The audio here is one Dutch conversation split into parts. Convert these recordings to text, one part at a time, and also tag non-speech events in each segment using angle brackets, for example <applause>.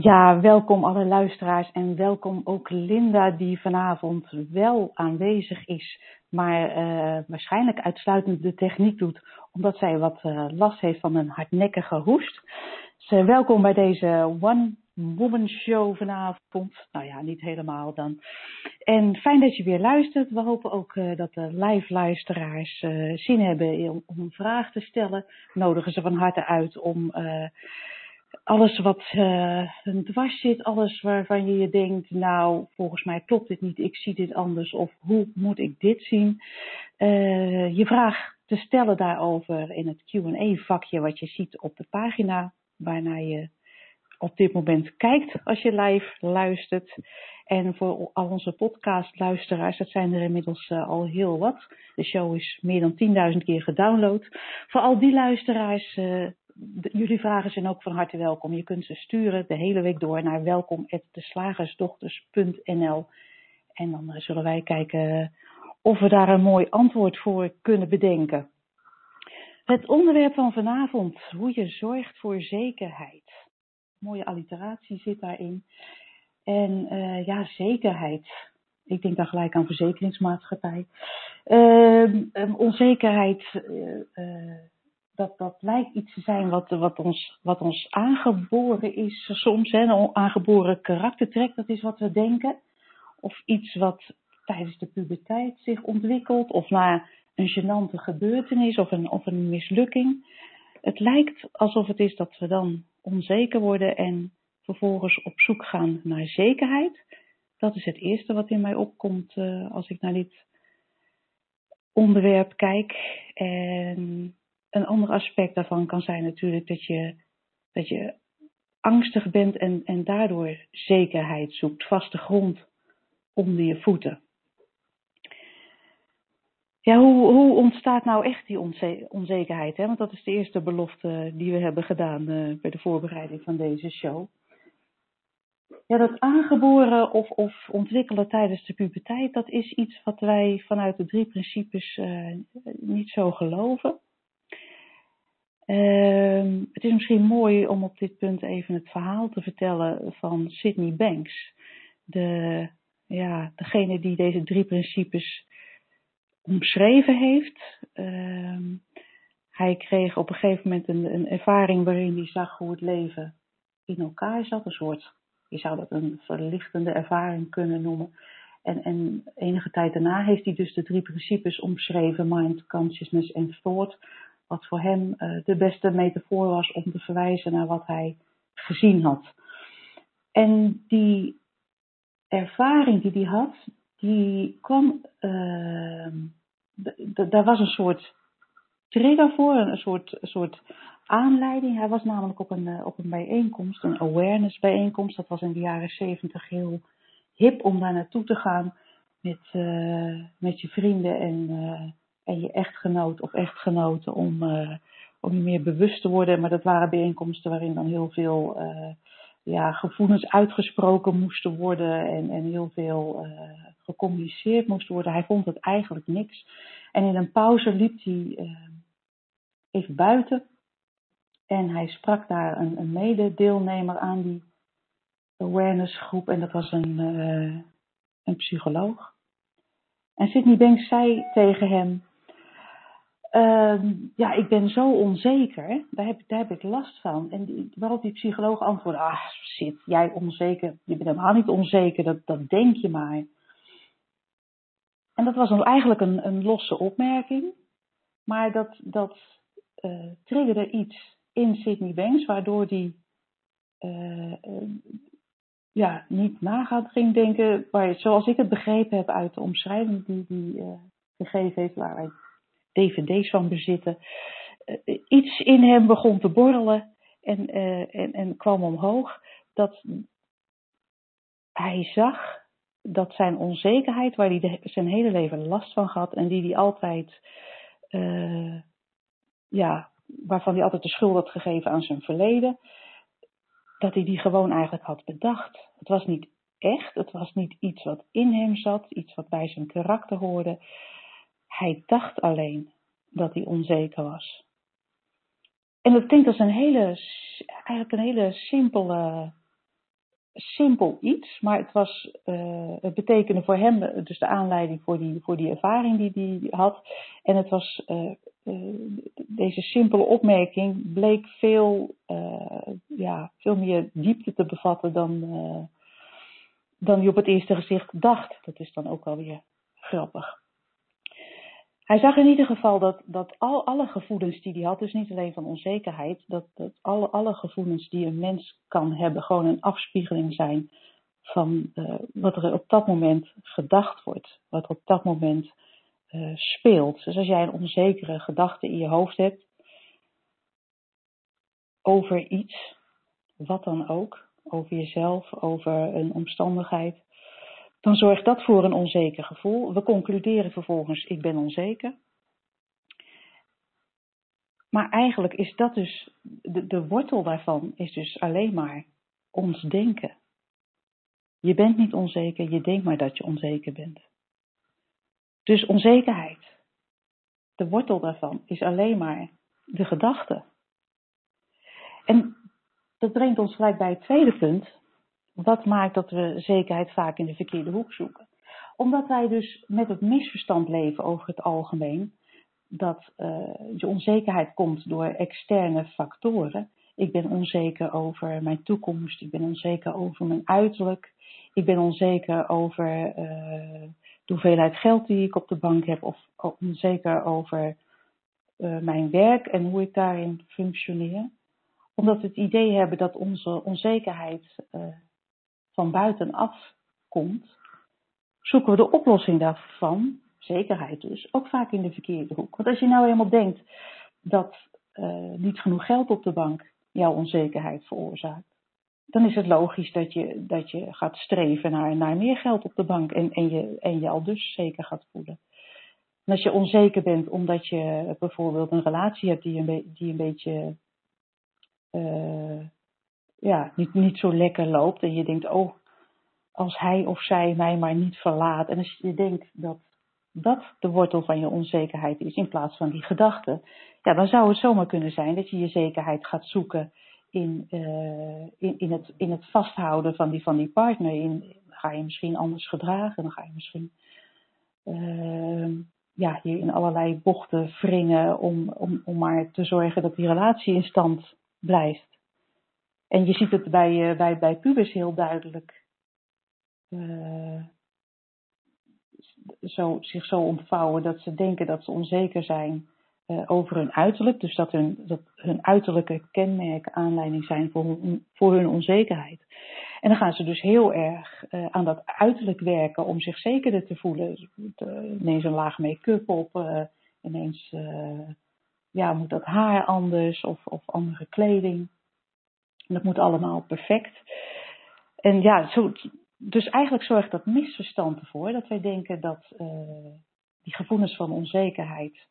Ja, welkom alle luisteraars en welkom ook Linda die vanavond wel aanwezig is, maar uh, waarschijnlijk uitsluitend de techniek doet, omdat zij wat uh, last heeft van een hardnekkige hoest. Welkom bij deze One Woman Show vanavond. Nou ja, niet helemaal dan. En fijn dat je weer luistert. We hopen ook dat de live luisteraars zin hebben om, om, een vraag te stellen. Nodigen ze van harte uit om alles wat uh, dwars zit, alles waarvan je je denkt, nou, volgens mij klopt dit niet, ik zie dit anders, of hoe moet ik dit zien? Uh, je vraag te stellen daarover in het Q&A-vakje wat je ziet op de pagina, waarna je op dit moment kijkt als je live luistert. En voor al onze podcastluisteraars, dat zijn er inmiddels uh, al heel wat. De show is meer dan 10.000 keer gedownload. Voor al die luisteraars jullie vragen zijn ook van harte welkom. Je kunt ze sturen de hele week door naar welkom.deslagersdochters.nl en dan eh, zullen wij kijken of we daar een mooi antwoord voor kunnen bedenken. Het onderwerp van vanavond, hoe je zorgt voor zekerheid. Mooie alliteratie zit daarin. En uh, ja, zekerheid. Ik denk dan gelijk aan verzekeringsmaatschappij. Uh, onzekerheid dat, dat lijkt iets te zijn wat, wat, ons, wat ons aangeboren is soms. Hè, een aangeboren karaktertrek, dat is wat we denken. Of iets wat tijdens de puberteit zich ontwikkelt. Of na een gênante gebeurtenis of een, of een mislukking. Het lijkt alsof het is dat we dan onzeker worden en vervolgens op zoek gaan naar zekerheid. Dat is het eerste wat in mij opkomt uh, als ik naar dit onderwerp kijk. En een ander aspect daarvan kan zijn natuurlijk dat je, dat je angstig bent en, en daardoor zekerheid zoekt, vaste grond onder je voeten. Ja, hoe, hoe ontstaat nou echt die onzekerheid? Hè? Want dat is de eerste belofte die we hebben gedaan uh, bij de voorbereiding van deze show. Ja, dat aangeboren of, of ontwikkelen tijdens de puberteit, dat is iets wat wij vanuit de drie principes uh, niet zo geloven. Uh, het is misschien mooi om op dit punt even het verhaal te vertellen van Sydney Banks. De, ja, degene die deze drie principes omschreven heeft. Uh, hij kreeg op een gegeven moment een, een, ervaring waarin hij zag hoe het leven in elkaar zat. Een soort, je zou dat een verlichtende ervaring kunnen noemen. En, en enige tijd daarna heeft hij dus de drie principes omschreven: mind, consciousness en thought wat voor hem uh, de beste metafoor was om te verwijzen naar wat hij gezien had. En die ervaring die hij had, die kwam, uh, daar was een soort trigger voor, een soort, soort aanleiding. Hij was namelijk op een, uh, op een bijeenkomst, een awareness bijeenkomst. Dat was in de jaren zeventig heel hip om daar naartoe te gaan met, uh, met je vrienden en en je echtgenoot of echtgenoten om, uh, om je meer bewust te worden. Maar dat waren bijeenkomsten waarin dan heel veel uh, ja, gevoelens uitgesproken moesten worden en, en heel veel uh, gecommuniceerd moest worden. Hij vond het eigenlijk niks. En in een pauze liep hij even buiten en hij sprak daar een, een mededeelnemer aan die awareness groep en dat was een, een psycholoog. En Sidney Banks zei tegen hem: Uh, ja, ik ben zo onzeker, daar heb, daar heb ik last van. En die, waarop die psycholoog antwoordde, ah, zit jij onzeker? Je bent helemaal niet onzeker, dat, dat denk je maar. En dat was dan eigenlijk een, een losse opmerking, maar dat, dat uh, triggerde iets in Sydney Banks, waardoor die uh, ja, niet nagaat ging denken, zoals ik het begrepen heb uit de omschrijving die hij gegeven heeft, waar wij dvd's van bezitten. Uh, iets in hem begon te borrelen en, uh, en, en kwam omhoog dat hij zag dat zijn onzekerheid, waar hij zijn hele leven last van gehad en die hij altijd, uh, ja, waarvan hij altijd de schuld had gegeven aan zijn verleden, dat hij die gewoon eigenlijk had bedacht. Het was niet echt, het was niet iets wat in hem zat, iets wat bij zijn karakter hoorde. Hij dacht alleen dat hij onzeker was. En dat klinkt als een hele, eigenlijk een hele simpele, simpel iets, maar het, was, uh, het betekende voor hem dus de aanleiding voor die, voor die ervaring die hij had. En het was, uh, uh, deze simpele opmerking bleek veel, ja, veel meer diepte te bevatten dan, dan je op het eerste gezicht dacht. Dat is dan ook wel weer grappig. Hij zag in ieder geval dat, dat al, alle gevoelens die hij had, dus niet alleen van onzekerheid, dat, dat alle, alle gevoelens die een mens kan hebben, gewoon een afspiegeling zijn van uh, wat er op dat moment gedacht wordt, wat op dat moment uh, speelt. Dus als jij een onzekere gedachte in je hoofd hebt over iets, wat dan ook, over jezelf, over een omstandigheid, dan zorgt dat voor een onzeker gevoel. We concluderen vervolgens, ik ben onzeker. Maar eigenlijk is dat dus, de, de wortel daarvan is dus alleen maar ons denken. Je bent niet onzeker, je denkt maar dat je onzeker bent. Dus onzekerheid, de wortel daarvan is alleen maar de gedachte. En dat brengt ons gelijk bij het tweede punt, wat maakt dat we zekerheid vaak in de verkeerde hoek zoeken? Omdat wij dus met het misverstand leven over het algemeen, dat uh, je onzekerheid komt door externe factoren. Ik ben onzeker over mijn toekomst, ik ben onzeker over mijn uiterlijk, ik ben onzeker over uh, de hoeveelheid geld die ik op de bank heb, of onzeker over uh, mijn werk en hoe ik daarin functioneer. Omdat we het idee hebben dat onze onzekerheid van buitenaf komt, zoeken we de oplossing daarvan, zekerheid dus, ook vaak in de verkeerde hoek. Want als je nou helemaal denkt dat uh, niet genoeg geld op de bank jouw onzekerheid veroorzaakt, dan is het logisch dat je, dat je gaat streven naar, naar meer geld op de bank en, en, je, en je al dus zeker gaat voelen. En als je onzeker bent omdat je bijvoorbeeld een relatie hebt die een, beetje uh, ja, niet, niet zo lekker loopt. En je denkt, oh, als hij of zij mij maar niet verlaat. En als je denkt dat dat de wortel van je onzekerheid is, in plaats van die gedachte, ja, dan zou het zomaar kunnen zijn dat je je zekerheid gaat zoeken in, uh, in, in, het, in het vasthouden van die, van die partner. In, ga je misschien anders gedragen, dan ga je misschien uh, ja, je in allerlei bochten wringen om, om, om maar te zorgen dat die relatie in stand blijft. En je ziet het bij, uh, bij, bij pubers heel duidelijk uh, zo, zich zo ontvouwen dat ze denken dat ze onzeker zijn uh, over hun uiterlijk. Dus dat hun, dat hun uiterlijke kenmerken aanleiding zijn voor hun, voor hun onzekerheid. En dan gaan ze dus heel erg aan dat uiterlijk werken om zich zekerder te voelen. ineens een laag make-up op, ineens ja, moet dat haar anders of, of andere kleding. Dat moet allemaal perfect. En ja, zo, dus eigenlijk zorgt dat misverstand ervoor dat wij denken dat uh, die gevoelens van onzekerheid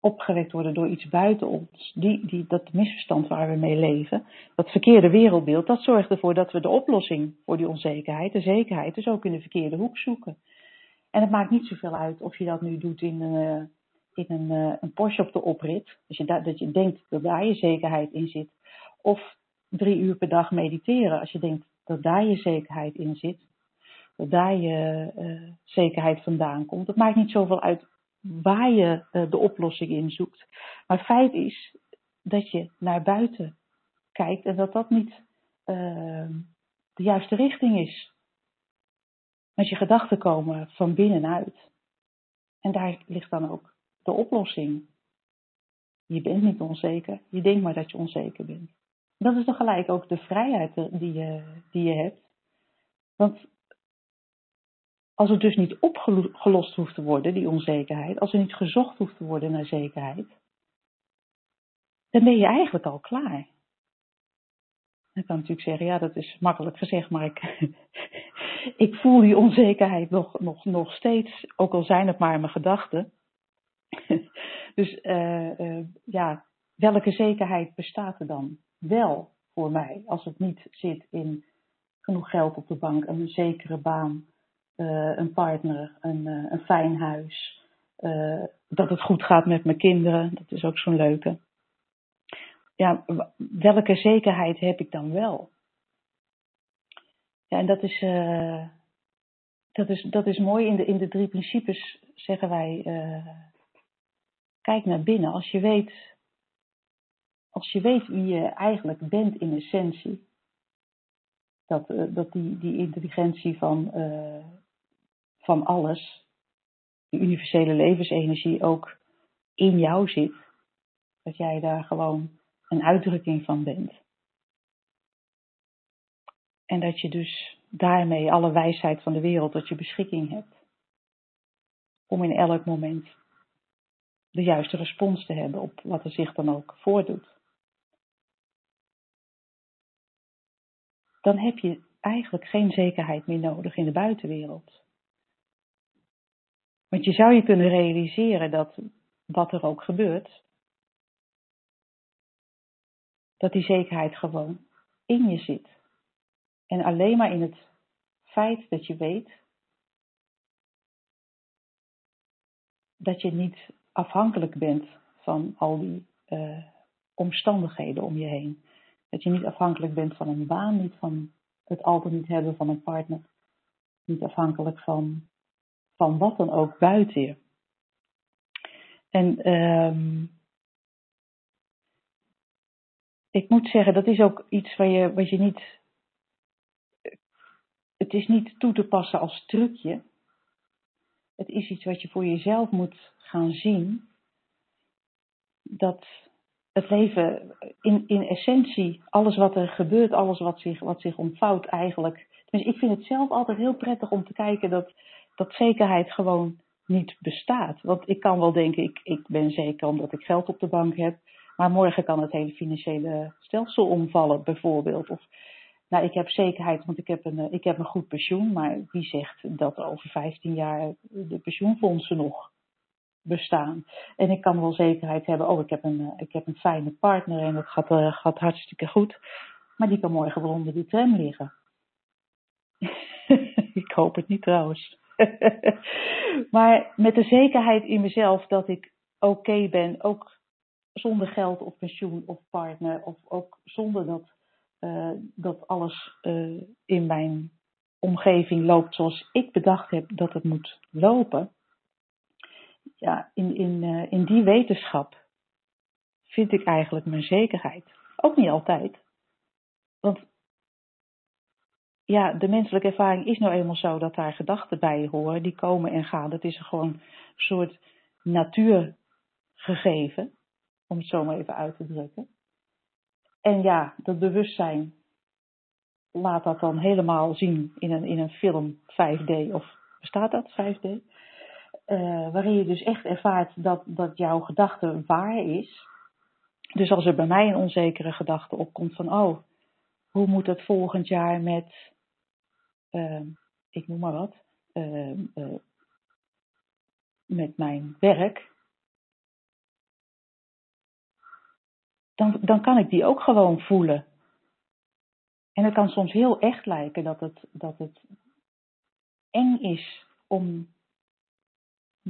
opgewekt worden door iets buiten ons. Die, die, dat misverstand waar we mee leven, dat verkeerde wereldbeeld, dat zorgt ervoor dat we de oplossing voor die onzekerheid, de zekerheid, dus ook in de verkeerde hoek zoeken. En het maakt niet zoveel uit of je dat nu doet in, uh, een, uh, een Porsche op de oprit, als je da dat je denkt dat daar je zekerheid in zit, of drie uur per dag mediteren, als je denkt dat daar je zekerheid in zit, dat daar je uh, zekerheid vandaan komt. Het maakt niet zoveel uit waar je uh, de oplossing in zoekt. Maar feit is dat je naar buiten kijkt en dat dat niet uh, de juiste richting is. Met je gedachten komen van binnenuit. En daar ligt dan ook de oplossing. Je bent niet onzeker, je denkt maar dat je onzeker bent. Dat is dan gelijk ook de vrijheid die je, die je hebt. Want als het dus niet opgelost hoeft te worden, die onzekerheid, als er niet gezocht hoeft te worden naar zekerheid, dan ben je eigenlijk al klaar. Dan kan natuurlijk zeggen, ja, dat is makkelijk gezegd, maar ik, <laughs> ik voel die onzekerheid nog, nog, nog steeds, ook al zijn het maar mijn gedachten. <laughs> dus uh, ja, welke zekerheid bestaat er dan wel voor mij als het niet zit in genoeg geld op de bank, een zekere baan, uh, een partner, een, een fijn huis, dat het goed gaat met mijn kinderen, dat is ook zo'n leuke. Ja, welke zekerheid heb ik dan wel? Ja, en dat is, dat is, dat is mooi. In de, in de drie principes zeggen wij, kijk naar binnen. Als je weet, als je weet wie je eigenlijk bent in essentie, dat, uh, dat die, die intelligentie van, van alles, die universele levensenergie ook in jou zit, dat jij daar gewoon een uitdrukking van bent. En dat je dus daarmee alle wijsheid van de wereld tot je beschikking hebt. Om in elk moment de juiste respons te hebben op wat er zich dan ook voordoet. Dan heb je eigenlijk geen zekerheid meer nodig in de buitenwereld. Want je zou je kunnen realiseren dat wat er ook gebeurt, dat die zekerheid gewoon in je zit. En alleen maar in het feit dat je weet dat je niet afhankelijk bent van al die uh, omstandigheden om je heen. Dat je niet afhankelijk bent van een baan, niet van het altijd niet hebben van een partner. Niet afhankelijk van, van wat dan ook buiten je. En um, ik moet zeggen, dat is ook iets waar je, wat je niet. Het is niet toe te passen als trucje. Het is iets wat je voor jezelf moet gaan zien. Dat het leven in, in essentie, alles wat er gebeurt, alles wat zich, wat zich ontvouwt eigenlijk. Tenminste, ik vind het zelf altijd heel prettig om te kijken dat, dat zekerheid gewoon niet bestaat. Want ik kan wel denken, ik, ik ben zeker omdat ik geld op de bank heb. Maar morgen kan het hele financiële stelsel omvallen, bijvoorbeeld. Of, nou, ik heb zekerheid, want ik heb, een, eh, ik heb een goed pensioen. Maar wie zegt dat over 15 jaar de pensioenfondsen nog bestaan? En ik kan wel zekerheid hebben, oh, ik heb een, eh, ik heb een fijne partner en het gaat, uh, gaat hartstikke goed. Maar die kan morgen wel onder die tram liggen. <laughs> ik hoop het niet trouwens. <laughs> maar met de zekerheid in mezelf dat ik oké ben, ook zonder geld of pensioen of partner, of ook zonder dat, uh, dat alles in mijn omgeving loopt zoals ik bedacht heb dat het moet lopen. Ja, in, in, uh, in die wetenschap vind ik eigenlijk mijn zekerheid. Ook niet altijd. Want ja, de menselijke ervaring is nou eenmaal zo dat daar gedachten bij horen. Die komen en gaan. Dat is gewoon een soort natuurgegeven om het zo maar even uit te drukken. En ja, dat bewustzijn laat dat dan helemaal zien in een, in een film 5D, of bestaat dat 5D? Eh, waarin je dus echt ervaart dat, dat jouw gedachte waar is. Dus als er bij mij een onzekere gedachte opkomt van, oh, hoe moet het volgend jaar met, uh, ik noem maar wat, uh, met mijn werk, dan, dan kan ik die ook gewoon voelen. En het kan soms heel echt lijken dat het, dat het eng is om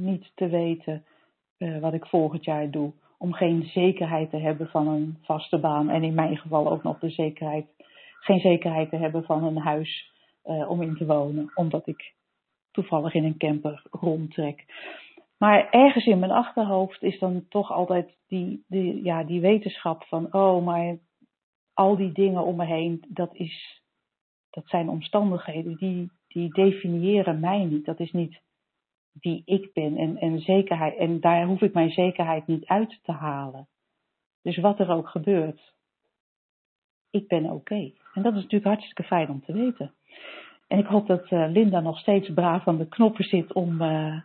niet te weten uh, wat ik volgend jaar doe. Om geen zekerheid te hebben van een vaste baan. En in mijn geval ook nog de zekerheid, geen zekerheid te hebben van een huis uh, om in te wonen. Omdat ik toevallig in een camper rondtrek. Maar ergens in mijn achterhoofd is dan toch altijd die, die, ja, die wetenschap van, oh, maar al die dingen om me heen, dat, is, dat zijn omstandigheden, die, die definiëren mij niet. Dat is niet wie ik ben en, en, zekerheid, en daar hoef ik mijn zekerheid niet uit te halen. Dus wat er ook gebeurt, ik ben oké. En dat is natuurlijk hartstikke fijn om te weten. En ik hoop dat uh, Linda nog steeds braaf aan de knoppen zit om, uh,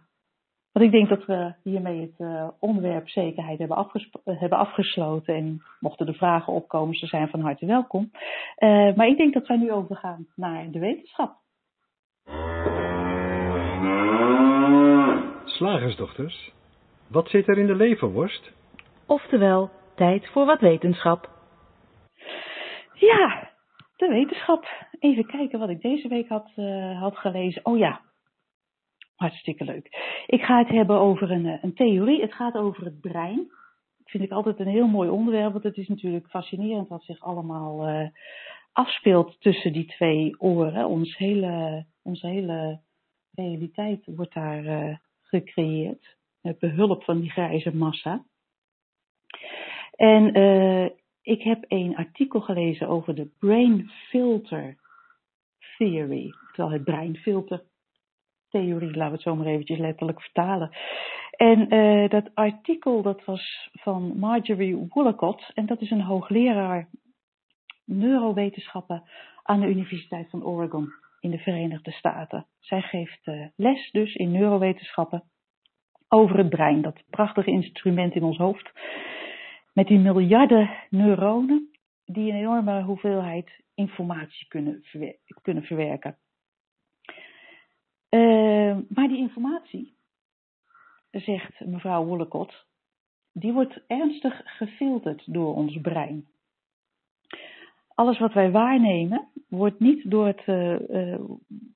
Want ik denk dat we hiermee het uh, onderwerp zekerheid hebben, hebben, afgesloten. En mochten er vragen opkomen, ze zijn van harte welkom. Maar ik denk dat wij nu overgaan naar de wetenschap. Slagersdochters, wat zit er in de leverworst? Oftewel, tijd voor wat wetenschap. Ja, de wetenschap. Even kijken wat ik deze week had, uh, had gelezen. Oh ja, hartstikke leuk. Ik ga het hebben over een, een theorie. Het gaat over het brein. Dat vind ik altijd een heel mooi onderwerp, want het is natuurlijk fascinerend wat zich allemaal uh, afspeelt tussen die twee oren. Ons hele, onze hele realiteit wordt daar uh, gecreëerd. Met behulp van die grijze massa. En uh, ik heb een artikel gelezen over de brain filter theory. Oftewel het breinfilter theorie, laten we het zo maar eventjes letterlijk vertalen. En uh, dat artikel dat was van Marjorie Woolacott en dat is een hoogleraar neurowetenschappen aan de Universiteit van Oregon in de Verenigde Staten. Zij geeft uh, les dus in neurowetenschappen over het brein, dat prachtige instrument in ons hoofd, met die miljarden neuronen die een enorme hoeveelheid informatie kunnen, kunnen verwerken. Uh, maar die informatie, zegt mevrouw Wollekot, die wordt ernstig gefilterd door ons brein. Alles wat wij waarnemen, wordt niet door het, uh, uh,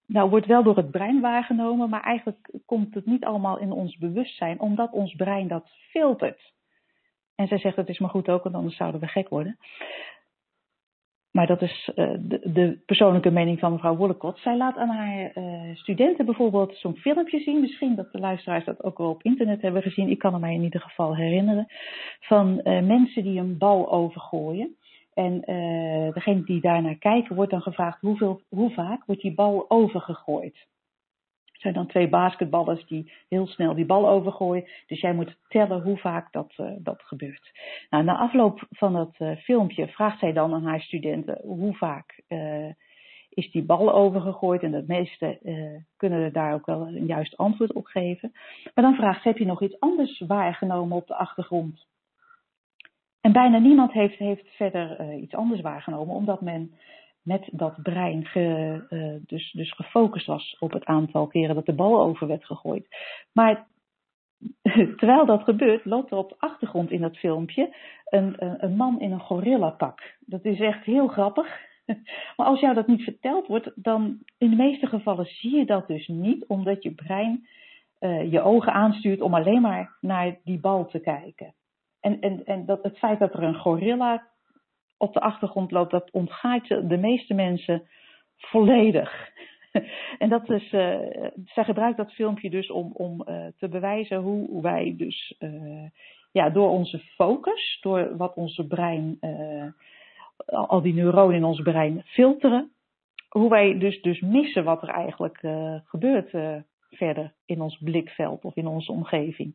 nou wordt wel door het brein waargenomen, maar eigenlijk komt het niet allemaal in ons bewustzijn, omdat ons brein dat filtert. En zij zegt dat is maar goed ook, want anders zouden we gek worden. Maar dat is uh, de, de, persoonlijke mening van mevrouw Wollekot. Zij laat aan haar studenten bijvoorbeeld zo'n filmpje zien. Misschien dat de luisteraars dat ook wel op internet hebben gezien. Ik kan het mij in ieder geval herinneren. Van mensen die een bal overgooien. En degene die daarnaar kijken wordt dan gevraagd hoeveel, hoe vaak wordt die bal overgegooid. Het zijn dan twee basketballers die heel snel die bal overgooien. Dus jij moet tellen hoe vaak dat, uh, dat gebeurt. Nou, na afloop van het uh, filmpje vraagt zij dan aan haar studenten hoe vaak is die bal overgegooid. En de meeste kunnen er daar ook wel een juist antwoord op geven. Maar dan vraagt ze, heb je nog iets anders waargenomen op de achtergrond? En bijna niemand heeft, heeft verder iets anders waargenomen, omdat men met dat brein ge, uh, dus, dus gefocust was op het aantal keren dat de bal over werd gegooid. Maar <laughs> terwijl dat gebeurt, loopt er op de achtergrond in dat filmpje een, een, een man in een gorillapak. Dat is echt heel grappig. <laughs> Maar als jou dat niet verteld wordt, dan in de meeste gevallen zie je dat dus niet, omdat je brein uh, je ogen aanstuurt om alleen maar naar die bal te kijken. En, en, en dat, het feit dat er een gorilla op de achtergrond loopt, dat ontgaat de meeste mensen volledig. <laughs> En dat is, uh, zij gebruikt dat filmpje dus om, om uh, te bewijzen hoe wij dus uh, ja, door onze focus, door wat onze brein, al die neuronen in ons brein filteren, hoe wij dus, dus missen wat er eigenlijk gebeurt verder in ons blikveld of in onze omgeving.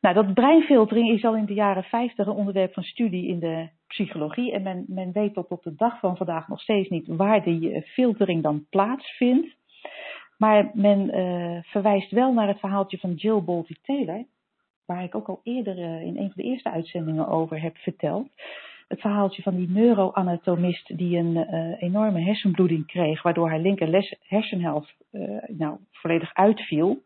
Nou, dat breinfiltering is al in de jaren 50 een onderwerp van studie in de psychologie. En men, men weet tot op de dag van vandaag nog steeds niet waar die eh, filtering dan plaatsvindt. Maar men uh, verwijst wel naar het verhaaltje van Jill Bolte Taylor, waar ik ook al eerder uh, in een van de eerste uitzendingen over heb verteld. Het verhaaltje van die neuroanatomist die een uh, enorme hersenbloeding kreeg, waardoor haar linker hersenhelft nou, volledig uitviel.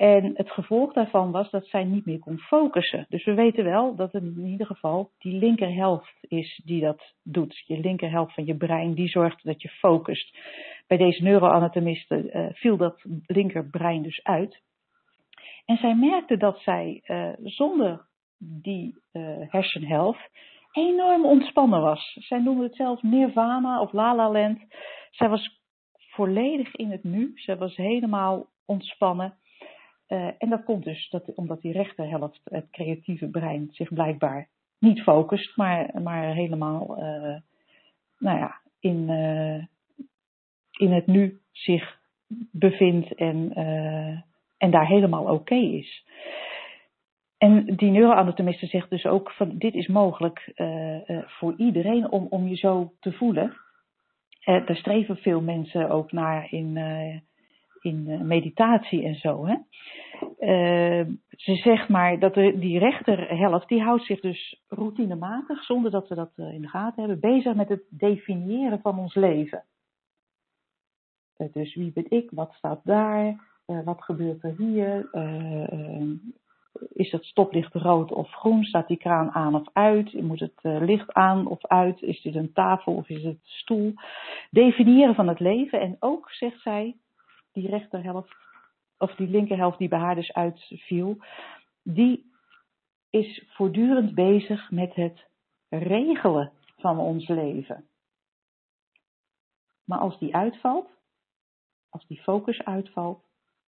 En het gevolg daarvan was dat zij niet meer kon focussen. Dus we weten wel dat het in ieder geval die linkerhelft is die dat doet. Je linkerhelft van je brein, die zorgt dat je focust. Bij deze neuroanatomisten uh, viel dat linkerbrein dus uit. En zij merkte dat zij uh, zonder die uh, hersenhelft enorm ontspannen was. Zij noemde het zelfs nirvana of la la land. Zij was volledig in het nu. Zij was helemaal ontspannen. Uh, en dat komt dus dat, omdat die rechterhelft, het creatieve brein, zich blijkbaar niet focust, maar, maar helemaal uh, nou ja, in, uh, in het nu zich bevindt en, en daar helemaal oké is. En die neuroanatomiste zegt dus ook van dit is mogelijk voor iedereen om, om je zo te voelen. daar streven veel mensen ook naar in, in meditatie en zo. Hè? Uh, ze zegt maar dat de, die rechterhelft, die houdt zich dus routinematig, zonder dat we dat uh, in de gaten hebben, bezig met het definiëren van ons leven. Uh, dus wie ben ik, wat staat daar, wat gebeurt er hier, is het stoplicht rood of groen, staat die kraan aan of uit, moet het licht aan of uit, is dit een tafel of is het stoel. Definiëren van het leven en ook, zegt zij, die rechterhelft, of die linkerhelft die bij haar dus uitviel, die is voortdurend bezig met het regelen van ons leven. Maar als die uitvalt, als die focus uitvalt,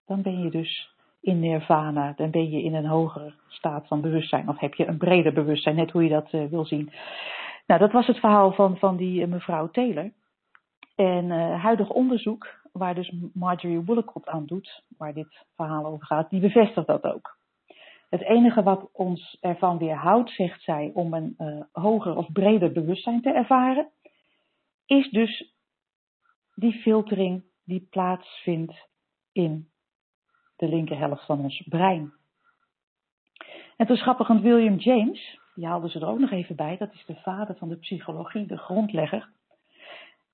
dan ben je dus in nirvana, dan ben je in een hogere staat van bewustzijn, of heb je een breder bewustzijn, net hoe je dat uh, wil zien. Nou, dat was het verhaal van, van die uh, mevrouw Taylor. En uh, huidig onderzoek waar dus Marjorie Woolcott aan doet, waar dit verhaal over gaat, die bevestigt dat ook. Het enige wat ons ervan weerhoudt, zegt zij, om een hoger of breder bewustzijn te ervaren, is dus die filtering die plaatsvindt in de linkerhelft van ons brein. En toen want William James, die haalden ze er ook nog even bij, dat is de vader van de psychologie, de grondlegger,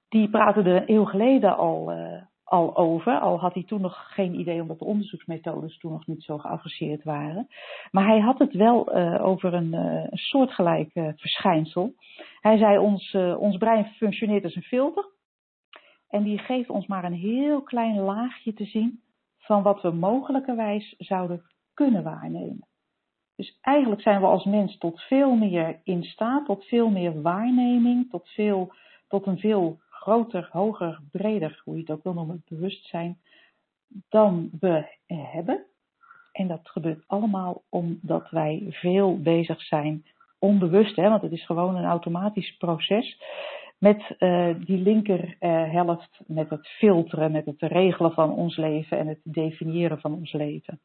die praatte er een eeuw geleden al, uh, al over. Al had hij toen nog geen idee, omdat de onderzoeksmethodes toen nog niet zo geavanceerd waren. Maar hij had het wel uh, over een, een soortgelijk verschijnsel. Hij zei: ons, ons brein functioneert als een filter. En die geeft ons maar een heel klein laagje te zien van wat we mogelijkerwijs zouden kunnen waarnemen. Dus eigenlijk zijn we als mens tot veel meer in staat, tot veel meer waarneming, tot, veel, tot een veel groter, hoger, breder, hoe je het ook wil noemen, bewustzijn, dan we hebben. En dat gebeurt allemaal omdat wij veel bezig zijn, onbewust, hè, want het is gewoon een automatisch proces, met uh, die linkerhelft, uh, met het filteren, met het regelen van ons leven en het definiëren van ons leven.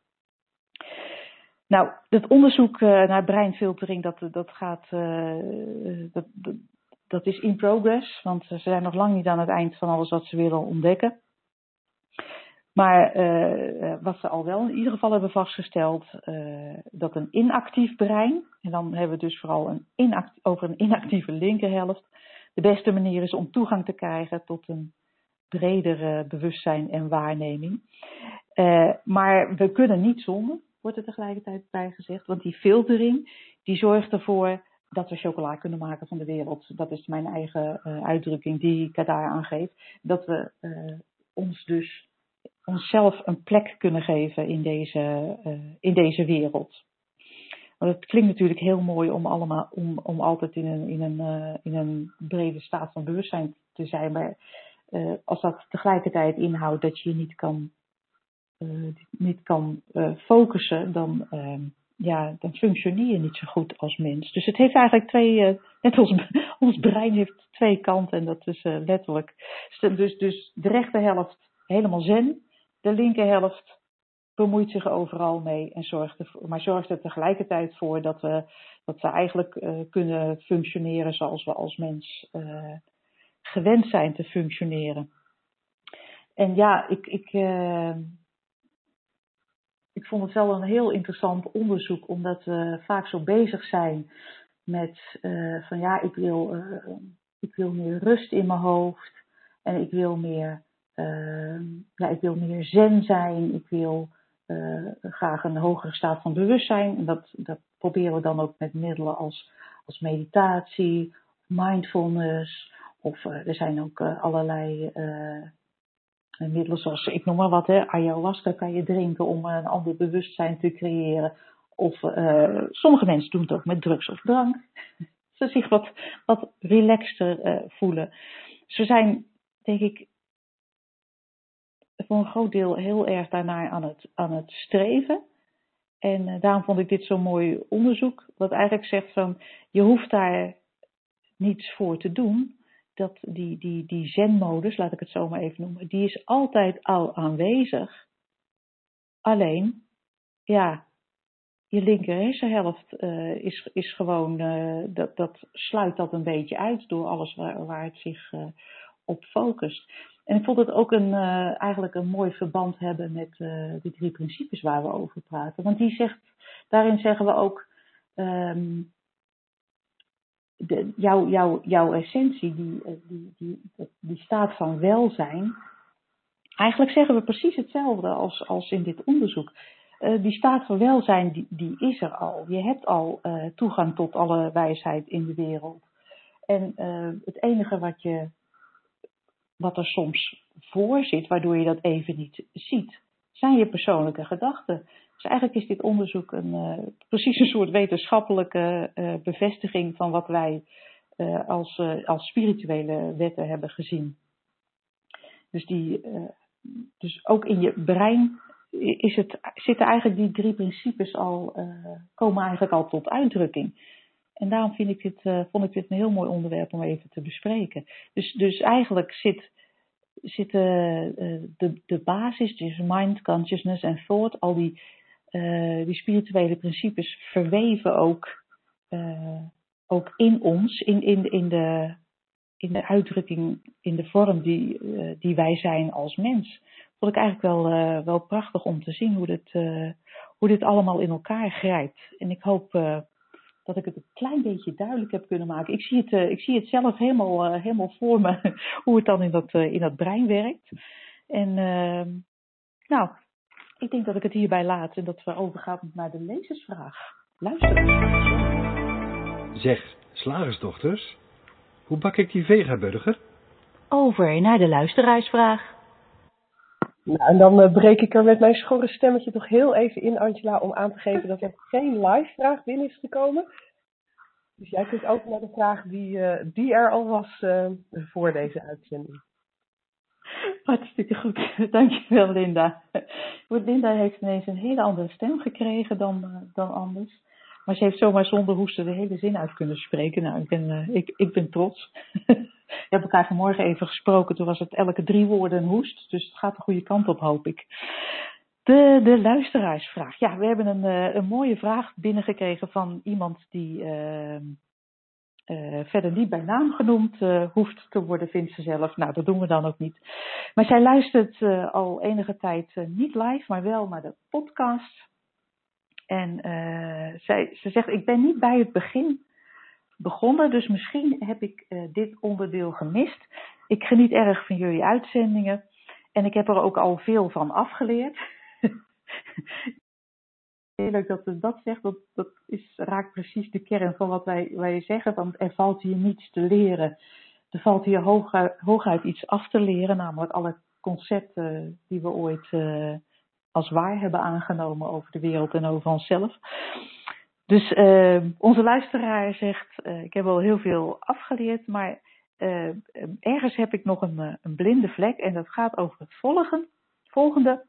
Nou, het onderzoek uh, naar breinfiltering, dat, dat gaat, dat, dat is in progress, want ze zijn nog lang niet aan het eind van alles wat ze willen ontdekken. Maar wat ze al wel in ieder geval hebben vastgesteld, dat een inactief brein, en dan hebben we dus vooral een over een inactieve linkerhelft, de beste manier is om toegang te krijgen tot een bredere bewustzijn en waarneming. Uh, maar we kunnen niet zonder, wordt er tegelijkertijd bij gezegd, want die filtering die zorgt ervoor dat we chocola kunnen maken van de wereld. Dat is mijn eigen uh, uitdrukking die ik daar aangeef. Dat we uh, ons dus onszelf een plek kunnen geven in deze, in deze wereld. Het klinkt natuurlijk heel mooi om, allemaal, om, om altijd in een, in, een, in een brede staat van bewustzijn te zijn. Maar als dat tegelijkertijd inhoudt dat je je niet kan, niet kan focussen, dan ja, dan functioneer je niet zo goed als mens. Dus het heeft eigenlijk twee, net als <laughs> ons brein heeft twee kanten en dat is letterlijk. Dus, dus de rechterhelft helemaal zen, de linkerhelft bemoeit zich overal mee en zorgt er, maar zorgt er tegelijkertijd voor dat we, dat we eigenlijk uh, kunnen functioneren zoals we als mens gewend zijn te functioneren. En ja, ik, ik, ik vond het wel een heel interessant onderzoek, omdat we vaak zo bezig zijn met van ja, ik wil, ik wil meer rust in mijn hoofd en ik wil meer, ja, ik wil meer zen zijn, ik wil graag een hogere staat van bewustzijn. En dat, dat proberen we dan ook met middelen als, als meditatie, mindfulness, of er zijn ook allerlei middelen zoals, ik noem maar wat, hè, ayahuasca kan je drinken om een ander bewustzijn te creëren. Of sommige mensen doen het ook met drugs of drank. <laughs> Ze zich wat, wat relaxter voelen. Ze zijn, denk ik, voor een groot deel heel erg daarnaar aan het, aan het streven. En uh, daarom vond ik dit zo'n mooi onderzoek. Wat eigenlijk zegt van, je hoeft daar niets voor te doen dat die, die, die zenmodus, laat ik het zo maar even noemen, die is altijd al aanwezig. Alleen, ja, je linker hersenhelft uh, is, is gewoon, uh, dat, dat sluit dat een beetje uit door alles waar, waar het zich op focust. En ik vond het ook een, uh, eigenlijk een mooi verband hebben met uh, die drie principes waar we over praten. Want die zegt, daarin zeggen we ook, um, de, jouw, jouw, essentie, die, die, die, die staat van welzijn. Eigenlijk zeggen we precies hetzelfde als, als in dit onderzoek. Die staat van welzijn, die, die is er al. Je hebt al toegang tot alle wijsheid in de wereld. En het enige wat je wat er soms voor zit, waardoor je dat even niet ziet, zijn je persoonlijke gedachten. Dus eigenlijk is dit onderzoek een, uh, precies een soort wetenschappelijke uh, bevestiging van wat wij uh, als, als spirituele wetten hebben gezien. Dus, die, dus ook in je brein is het, zitten eigenlijk die drie principes al, komen eigenlijk al tot uitdrukking. En daarom vind ik uh, vond ik dit een heel mooi onderwerp om even te bespreken. Dus, dus eigenlijk zit, zit uh, de, de basis, dus mind, consciousness en thought, al die, die spirituele principes verweven ook, ook in ons, in, in, in, de, in de uitdrukking, in de vorm die, die wij zijn als mens. Vond ik eigenlijk wel, wel prachtig om te zien hoe hoe dit allemaal in elkaar grijpt. En ik hoop dat ik het een klein beetje duidelijk heb kunnen maken. Ik zie het, uh, ik zie het zelf helemaal, uh, helemaal voor me, <laughs> hoe het dan in dat, uh, in dat brein werkt. En ehm, nou, ik denk dat ik het hierbij laat en dat we overgaan naar de lezersvraag. Luister. Zeg, slagersdochters, hoe bak ik die vegaburger? Over naar de luisteraarsvraag. Nou, en dan uh, breek ik er met mijn schorre stemmetje toch heel even in, Angela, om aan te geven dat er geen live vraag binnen is gekomen. Dus jij kunt ook naar de vraag die, uh, die er al was uh, voor deze uitzending. Hartstikke goed, <laughs> dankjewel Linda. Linda heeft ineens een hele andere stem gekregen dan, dan anders. Maar ze heeft zomaar zonder hoesten de hele zin uit kunnen spreken. Nou, ik ben, ik, ik ben trots. <laughs> We hebben elkaar vanmorgen even gesproken. Toen was het elke drie woorden een hoest. Dus het gaat de goede kant op, hoop ik. De, de luisteraarsvraag. Ja, we hebben een, uh, een mooie vraag binnengekregen van iemand die uh, uh, verder niet bij naam genoemd hoeft te worden, vindt ze zelf. Nou, dat doen we dan ook niet. Maar zij luistert al enige tijd niet live, maar wel naar de podcast. En zij, ze zegt, ik ben niet bij het begin begonnen. Dus misschien heb ik uh, dit onderdeel gemist. Ik geniet erg van jullie uitzendingen. En ik heb er ook al veel van afgeleerd. <laughs> Heel leuk dat ze dat zegt. Dat, is, raakt precies de kern van wat wij, wij zeggen. Want er valt hier niets te leren. Er valt hier hooguit, hooguit iets af te leren. Namelijk alle concepten die we ooit uh, als waar hebben aangenomen over de wereld en over onszelf. Dus uh, onze luisteraar zegt, uh, ik heb al heel veel afgeleerd, maar uh, ergens heb ik nog een, een, blinde vlek en dat gaat over het volgen, volgende.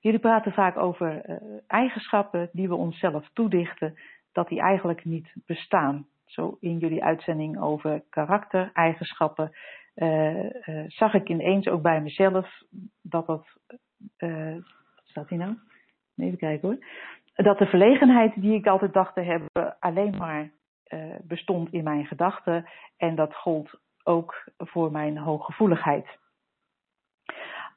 Jullie praten vaak over eigenschappen die we onszelf toedichten, dat die eigenlijk niet bestaan. Zo in jullie uitzending over karaktereigenschappen zag ik ineens ook bij mezelf dat dat, wat staat hier nou? Even kijken hoor dat de verlegenheid die ik altijd dacht te hebben alleen maar uh, bestond in mijn gedachten en dat gold ook voor mijn hooggevoeligheid.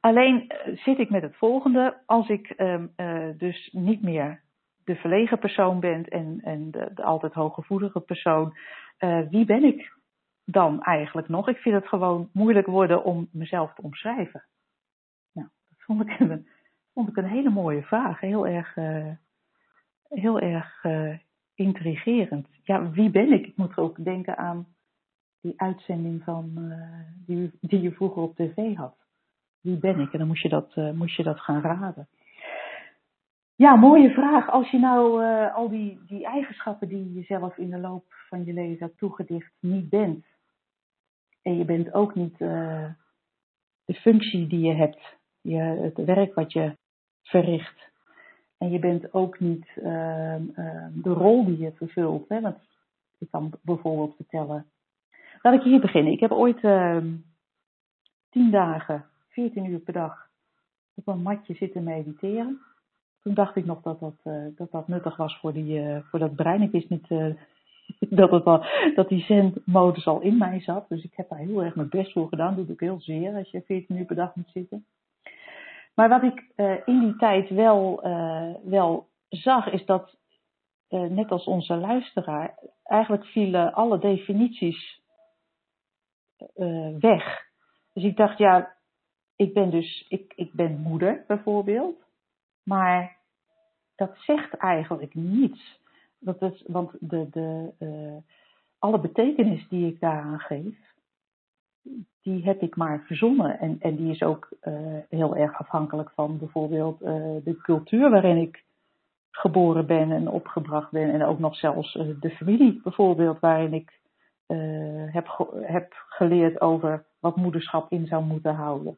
Alleen uh, zit ik met het volgende, als ik uh, dus niet meer de verlegen persoon ben en, en de, de altijd hooggevoelige persoon, wie ben ik dan eigenlijk nog? Ik vind het gewoon moeilijk worden om mezelf te omschrijven. Nou, dat vond ik een, vond ik een hele mooie vraag, heel erg heel erg uh, intrigerend. Ja, wie ben ik? Ik moet ook denken aan die uitzending van, uh, die, die je vroeger op tv had. Wie ben ik? En dan moest je dat, uh, je dat gaan raden. Ja, mooie vraag. Als je nou al die, die eigenschappen die je zelf in de loop van je leven hebt toegedicht niet bent. En je bent ook niet de functie die je hebt, je, het werk wat je verricht en je bent ook niet uh, uh, de rol die je vervult. Hè? Want ik kan bijvoorbeeld vertellen. Laat ik hier beginnen. Ik heb ooit uh, tien dagen, 14 uur per dag op een matje zitten mediteren. Toen dacht ik nog dat dat, uh, dat, dat nuttig was voor, die, uh, voor dat brein. Ik wist niet uh, <laughs> dat, het al, dat die zendmodus al in mij zat. Dus ik heb daar heel erg mijn best voor gedaan. Dat doe ik heel zeer als je 14 uur per dag moet zitten. Maar wat ik uh, in die tijd wel, uh, wel zag, is dat, uh, net als onze luisteraar, eigenlijk vielen alle definities weg. Dus ik dacht, ja, ik ben dus, ik, ik ben moeder bijvoorbeeld. Maar dat zegt eigenlijk niets. Dat is, want de, de, alle betekenis die ik daaraan geef, die heb ik maar verzonnen. En, en die is ook uh, heel erg afhankelijk van bijvoorbeeld uh, de cultuur waarin ik geboren ben en opgebracht ben. En ook nog zelfs de familie bijvoorbeeld, waarin ik heb, heb geleerd over wat moederschap in zou moeten houden.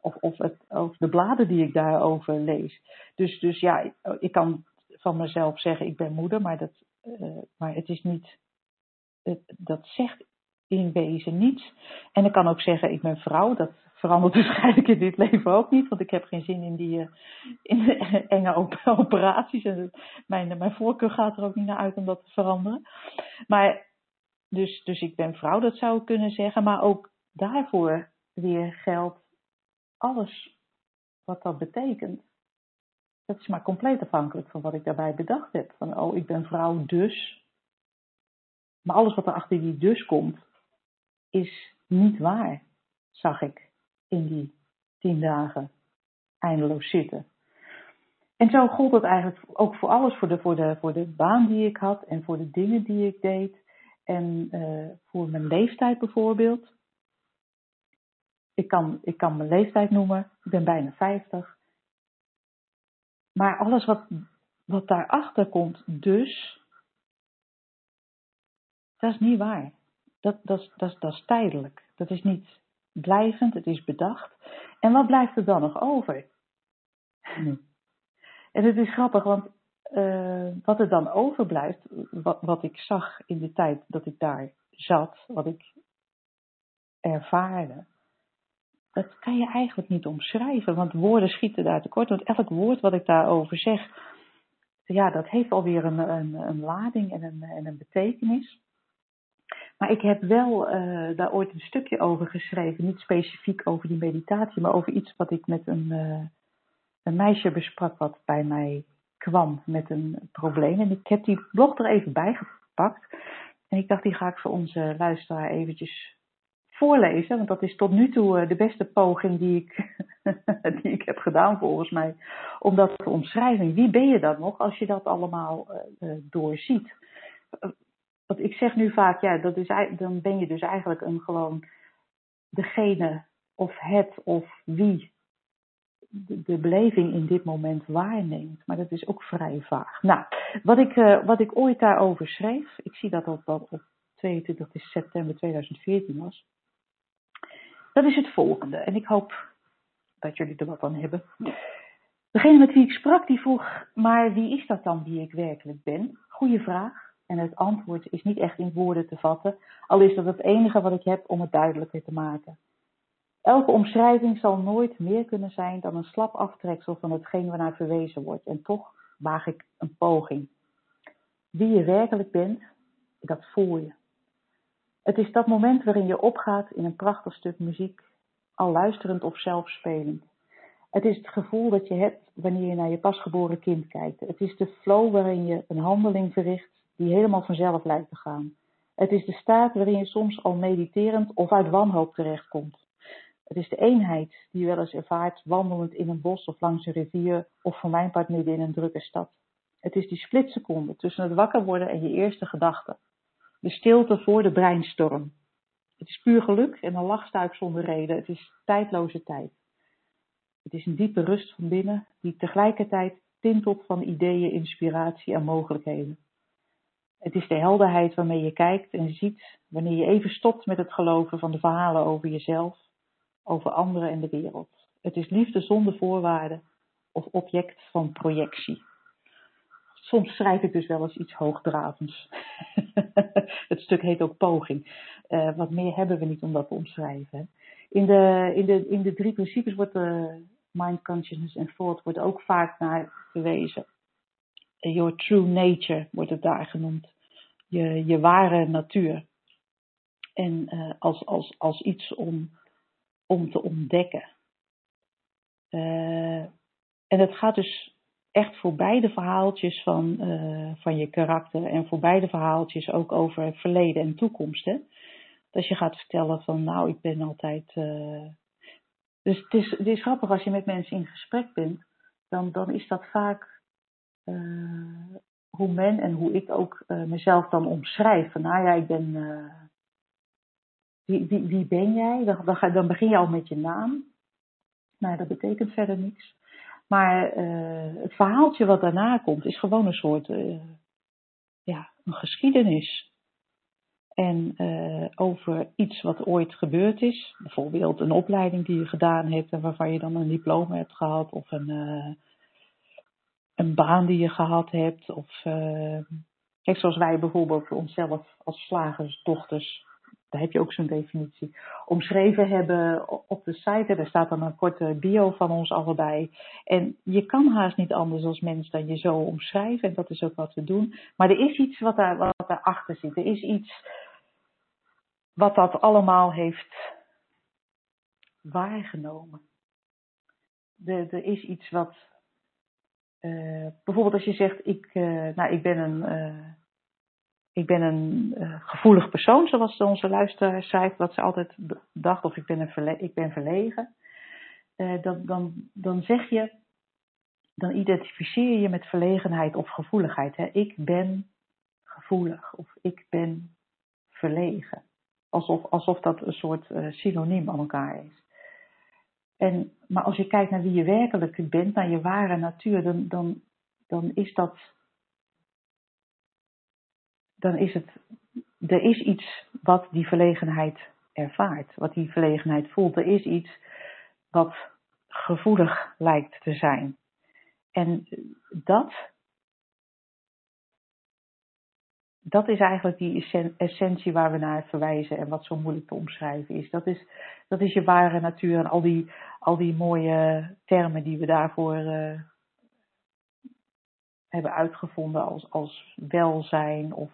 Of, of, het, of de bladen die ik daarover lees. Dus, dus ja, ik kan van mezelf zeggen, ik ben moeder, maar, dat, maar het is niet, dat zegt in wezen niets. En ik kan ook zeggen, ik ben vrouw, dat verandert <laughs> waarschijnlijk in dit leven ook niet, want ik heb geen zin in die uh, in <laughs> enge operaties. En mijn, mijn voorkeur gaat er ook niet naar uit om dat te veranderen. Maar, dus, dus ik ben vrouw, dat zou ik kunnen zeggen, maar ook daarvoor weer geldt alles wat dat betekent dat is maar compleet afhankelijk van wat ik daarbij bedacht heb. Van, oh, ik ben vrouw dus. Maar alles wat er achter die dus komt, is niet waar, zag ik in die tien dagen eindeloos zitten. En zo gold het eigenlijk ook voor alles, voor de, voor de, voor de baan die ik had en voor de dingen die ik deed. En uh, voor mijn leeftijd bijvoorbeeld. Ik kan, ik kan mijn leeftijd noemen, ik ben bijna 50. Maar alles wat, wat daarachter komt, dus, dat is niet waar. Dat, dat, dat, dat is tijdelijk. Dat is niet blijvend, het is bedacht. En wat blijft er dan nog over? En het is grappig, want uh, wat er dan overblijft, wat, wat ik zag in de tijd dat ik daar zat, wat ik ervaarde, dat kan je eigenlijk niet omschrijven, want woorden schieten daar tekort. Want elk woord wat ik daarover zeg, ja, dat heeft alweer een, een, een lading en een, en een betekenis. Maar ik heb wel uh, daar ooit een stukje over geschreven, niet specifiek over die meditatie, maar over iets wat ik met een, uh, een meisje besprak wat bij mij kwam met een probleem. En ik heb die blog er even bij gepakt. En ik dacht, die ga ik voor onze luisteraar eventjes voorlezen, want dat is tot nu toe eh, de beste poging die ik, <laughs> die ik heb gedaan volgens mij, om dat te omschrijven. Wie ben je dan nog als je dat allemaal doorziet? Want ik zeg nu vaak, ja, dat is, dan ben je dus eigenlijk een gewoon degene of het of wie de, beleving in dit moment waarneemt. Maar dat is ook vrij vaag. Nou, wat ik, uh, wat ik ooit daarover schreef, ik zie dat dat op 22 september 2014 was. Dat is het volgende. En ik hoop dat jullie er wat aan hebben. Degene met wie ik sprak, die vroeg, maar wie is dat dan wie ik werkelijk ben? Goeie vraag. En het antwoord is niet echt in woorden te vatten, al is dat het enige wat ik heb om het duidelijker te maken. Elke omschrijving zal nooit meer kunnen zijn dan een slap aftreksel van hetgeen waarnaar verwezen wordt. En toch waag ik een poging. Wie je werkelijk bent, dat voel je. Het is dat moment waarin je opgaat in een prachtig stuk muziek, al luisterend of zelf spelend. Het is het gevoel dat je hebt wanneer je naar je pasgeboren kind kijkt. Het is de flow waarin je een handeling verricht die helemaal vanzelf lijkt te gaan. Het is de staat waarin je soms al mediterend of uit wanhoop terechtkomt. Het is de eenheid die je wel eens ervaart wandelend in een bos of langs een rivier of voor mijn part midden in een drukke stad. Het is die splitseconde tussen het wakker worden en je eerste gedachte. De stilte voor de breinstorm. Het is puur geluk en een lachstuik zonder reden. Het is tijdloze tijd. Het is een diepe rust van binnen die tegelijkertijd tintelt van ideeën, inspiratie en mogelijkheden. Het is de helderheid waarmee je kijkt en ziet wanneer je even stopt met het geloven van de verhalen over jezelf, over anderen en de wereld. Het is liefde zonder voorwaarden of object van projectie soms schrijf ik dus wel eens iets hoogdravends. <laughs> het stuk heet ook poging. Uh, wat meer hebben we niet om dat te omschrijven. In de, in de, in de drie principes wordt de mind, consciousness en thought wordt ook vaak naar verwezen. Your true nature wordt het daar genoemd. je, je ware natuur. En uh, als, als, als iets om, om te ontdekken. Uh, en het gaat dus echt voor beide verhaaltjes van, uh, van je karakter en voor beide verhaaltjes ook over verleden en toekomst. Dat je gaat vertellen van nou, ik ben altijd. Dus het is, het is grappig als je met mensen in gesprek bent, dan, dan is dat vaak hoe men en hoe ik ook mezelf dan omschrijf. Nou ja, ik ben wie, wie, wie ben jij? Dan, dan, begin je al met je naam. Nou, dat betekent verder niks. Maar het verhaaltje wat daarna komt is gewoon een soort, ja, een geschiedenis. En over iets wat ooit gebeurd is. Bijvoorbeeld een opleiding die je gedaan hebt en waarvan je dan een diploma hebt gehad. Of een, een baan die je gehad hebt. Of, kijk, zoals wij bijvoorbeeld onszelf als slagersdochters daar heb je ook zo'n definitie, omschreven hebben op de site. Daar staat dan een korte bio van ons allebei. En je kan haast niet anders als mens dan je zo omschrijven. En dat is ook wat we doen. Maar er is iets wat, daar, wat daarachter zit. Er is iets wat dat allemaal heeft waargenomen. Er, er is iets wat. Uh, bijvoorbeeld als je zegt, ik, uh, nou, ik ben een. Uh, ik ben een gevoelig persoon, zoals onze luisteraar schrijft, wat ze altijd dacht, of ik ben, een ik ben verlegen. Dan, dan, dan zeg je, dan identificeer je met verlegenheid of gevoeligheid. Hè? Ik ben gevoelig of ik ben verlegen. Alsof, alsof dat een soort synoniem aan elkaar is. En, maar als je kijkt naar wie je werkelijk bent, naar je ware natuur, dan, dan, dan is dat dan is het, er is iets wat die verlegenheid ervaart, wat die verlegenheid voelt. Er is iets wat gevoelig lijkt te zijn. En dat, dat is eigenlijk die essentie waar we naar verwijzen en wat zo moeilijk te omschrijven is. Dat is, dat is je ware natuur en al die, al die mooie termen die we daarvoor uh, hebben uitgevonden als, als welzijn of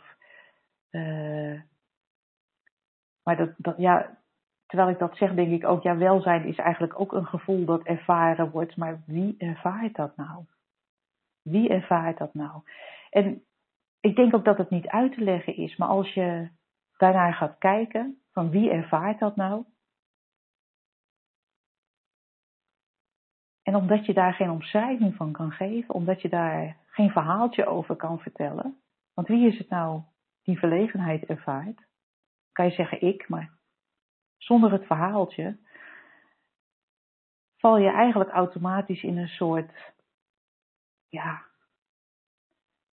uh, maar dat, dat, ja, terwijl ik dat zeg, denk ik ook, ja, welzijn is eigenlijk ook een gevoel dat ervaren wordt. Maar wie ervaart dat nou? Wie ervaart dat nou? En ik denk ook dat het niet uit te leggen is, maar als je daarnaar gaat kijken, van wie ervaart dat nou? En omdat je daar geen omschrijving van kan geven, omdat je daar geen verhaaltje over kan vertellen, want wie is het nou die verlegenheid ervaart, kan je zeggen ik, maar zonder het verhaaltje val je eigenlijk automatisch in een soort, ja,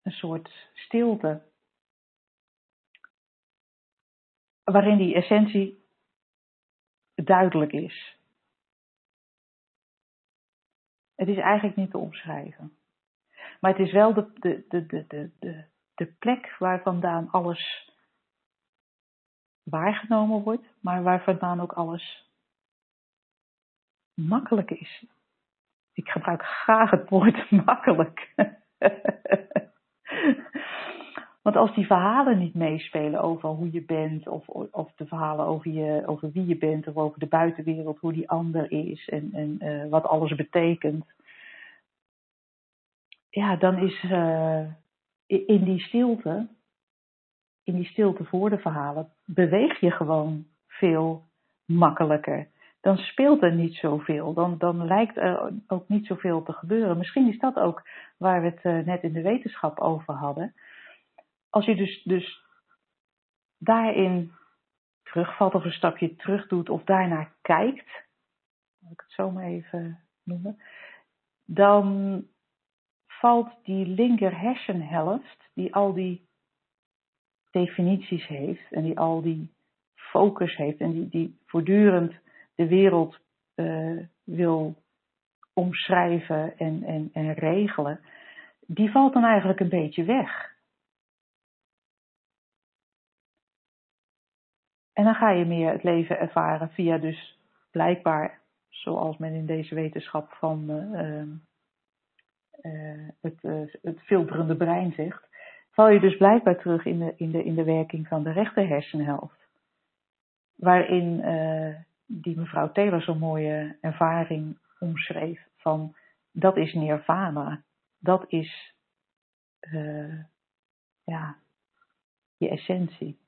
een soort stilte. Waarin die essentie duidelijk is. Het is eigenlijk niet te omschrijven. Maar het is wel de, de, de, de, de, de plek waar vandaan alles waargenomen wordt, maar waar vandaan ook alles makkelijk is. Ik gebruik graag het woord <laughs> makkelijk. Want als die verhalen niet meespelen over hoe je bent, of, of de verhalen over, je, over wie je bent, of over de buitenwereld, hoe die ander is en, en uh, wat alles betekent, ja, dan is, uh, in die stilte, in die stilte voor de verhalen, beweeg je gewoon veel makkelijker. Dan speelt er niet zoveel. Dan, dan lijkt er ook niet zoveel te gebeuren. Misschien is dat ook waar we het eh, net in de wetenschap over hadden. Als je dus, dus daarin terugvalt of een stapje terug doet of daarnaar kijkt, laat ik het zo maar even noemen, dan valt die linker hersenhelft, die al die definities heeft en die al die focus heeft en die, die voortdurend de wereld uh, wil omschrijven en, en, en regelen, die valt dan eigenlijk een beetje weg. En dan ga je meer het leven ervaren via dus blijkbaar, zoals men in deze wetenschap van uh, uh, het, uh, het filterende brein zegt, val je dus blijkbaar terug in de, in de, in de werking van de rechter hersenhelft. Waarin die mevrouw Taylor zo'n mooie ervaring omschreef van dat is nirvana. Dat is ja, je essentie.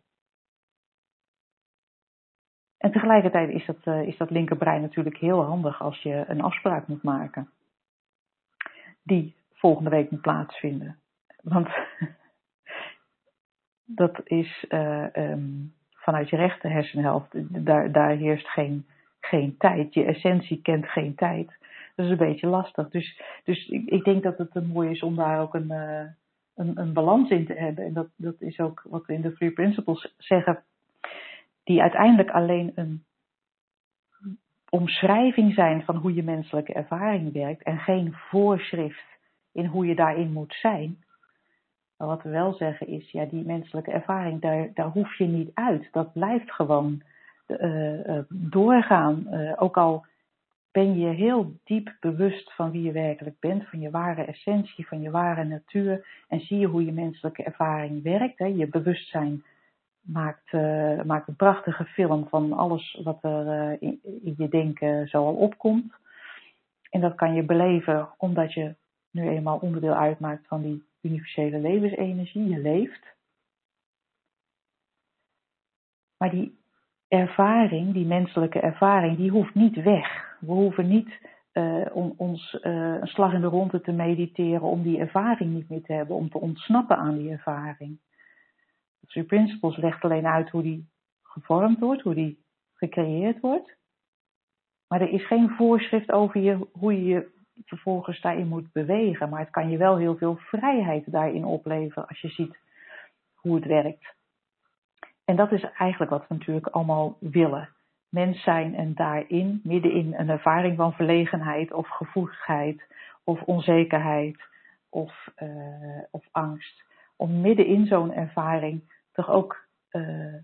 En tegelijkertijd is dat, uh, is dat linkerbrein natuurlijk heel handig als je een afspraak moet maken. Die volgende week moet plaatsvinden. Want <laughs> dat is uh, um, vanuit je rechter hersenhelft, daar, daar heerst geen, geen tijd. Je essentie kent geen tijd. Dat is een beetje lastig. Dus, dus ik, ik denk dat het mooi is om daar ook een, een, een balans in te hebben. En dat, dat is ook wat we in de Three Principles zeggen, die uiteindelijk alleen een omschrijving zijn van hoe je menselijke ervaring werkt en geen voorschrift in hoe je daarin moet zijn. Maar wat we wel zeggen is, ja, die menselijke ervaring, daar, daar hoef je niet uit. Dat blijft gewoon uh, uh, doorgaan. Uh, ook al ben je heel diep bewust van wie je werkelijk bent, van je ware essentie, van je ware natuur. En zie je hoe je menselijke ervaring werkt. Hè. Je bewustzijn maakt, maakt een prachtige film van alles wat er in, in je denken zo al opkomt. En dat kan je beleven omdat je nu eenmaal onderdeel uitmaakt van die universele levensenergie, je leeft. Maar die ervaring, die menselijke ervaring, die hoeft niet weg. We hoeven niet uh, om ons een slag in de ronde te mediteren om die ervaring niet meer te hebben, om te ontsnappen aan die ervaring. Three Principles legt alleen uit hoe die gevormd wordt, hoe die gecreëerd wordt. Maar er is geen voorschrift over je, hoe je je vervolgens daarin moet bewegen. Maar het kan je wel heel veel vrijheid daarin opleveren als je ziet hoe het werkt. En dat is eigenlijk wat we natuurlijk allemaal willen. Mens zijn en daarin, middenin een ervaring van verlegenheid of gevoeligheid of onzekerheid of, uh, of angst. Om middenin zo'n ervaring toch ook uh,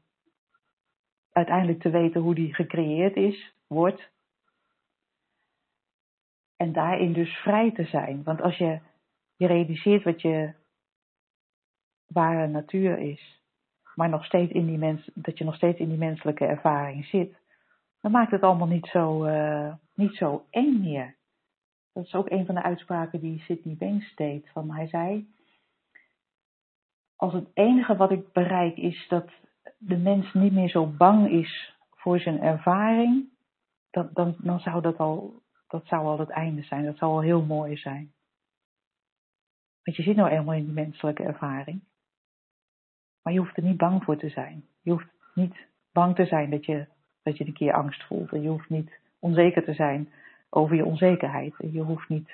uiteindelijk te weten hoe die gecreëerd is, wordt en daarin dus vrij te zijn. Want als je, je realiseert wat je ware natuur is, maar nog steeds in die mens, dat je nog steeds in die menselijke ervaring zit, dan maakt het allemaal niet zo, uh, niet zo eng meer. Dat is ook een van de uitspraken die Sidney Banks deed. Van hij zei, als het enige wat ik bereik is dat de mens niet meer zo bang is voor zijn ervaring, dat, dan, zou dat al dat zou al het einde zijn. Dat zou al heel mooi zijn. Want je zit nou eenmaal in die menselijke ervaring. Maar je hoeft er niet bang voor te zijn. Je hoeft niet bang te zijn dat je, dat je een keer angst voelt. En je hoeft niet onzeker te zijn over je onzekerheid. Je hoeft niet